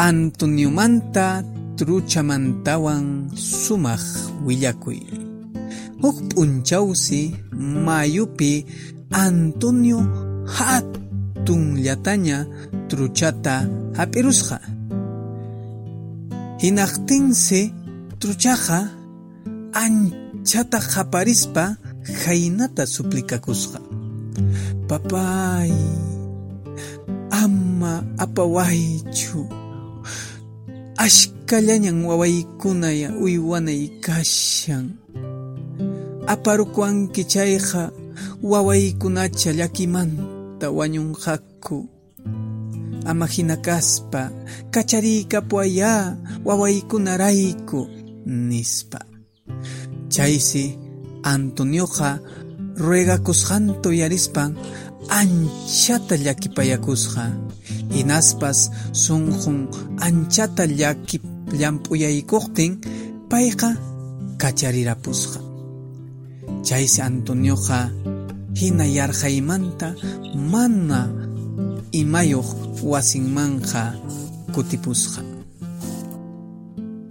Antoniomanta truchamantawan sumaq willakuy. Huk p'unchawsi mayupi Antonio hatun llataña truchata hap'irusqa. Hinaqtinsi truchaqa anchata qaparispa haynata suplikakusqa. Papay, ama apawaychu. Ashkallañan wawaykuna uywanay kashan. Aparukuanki chayqa wawaykunacha llakimanta wañunqaku. Ama hina kaspa kachariykapuwayá wawaykunarayku nispa. Chaysi Antonioqa ruegakusqanta uyarispan anchata llakipayakusqa. Hinaspas sunqun anchata llaki llamp'uyaykuqtin payqa kacharirapusqa. Chaysi Antonioqa hina yarhaymanta mana imayuq wasinmanqa kutipusqa.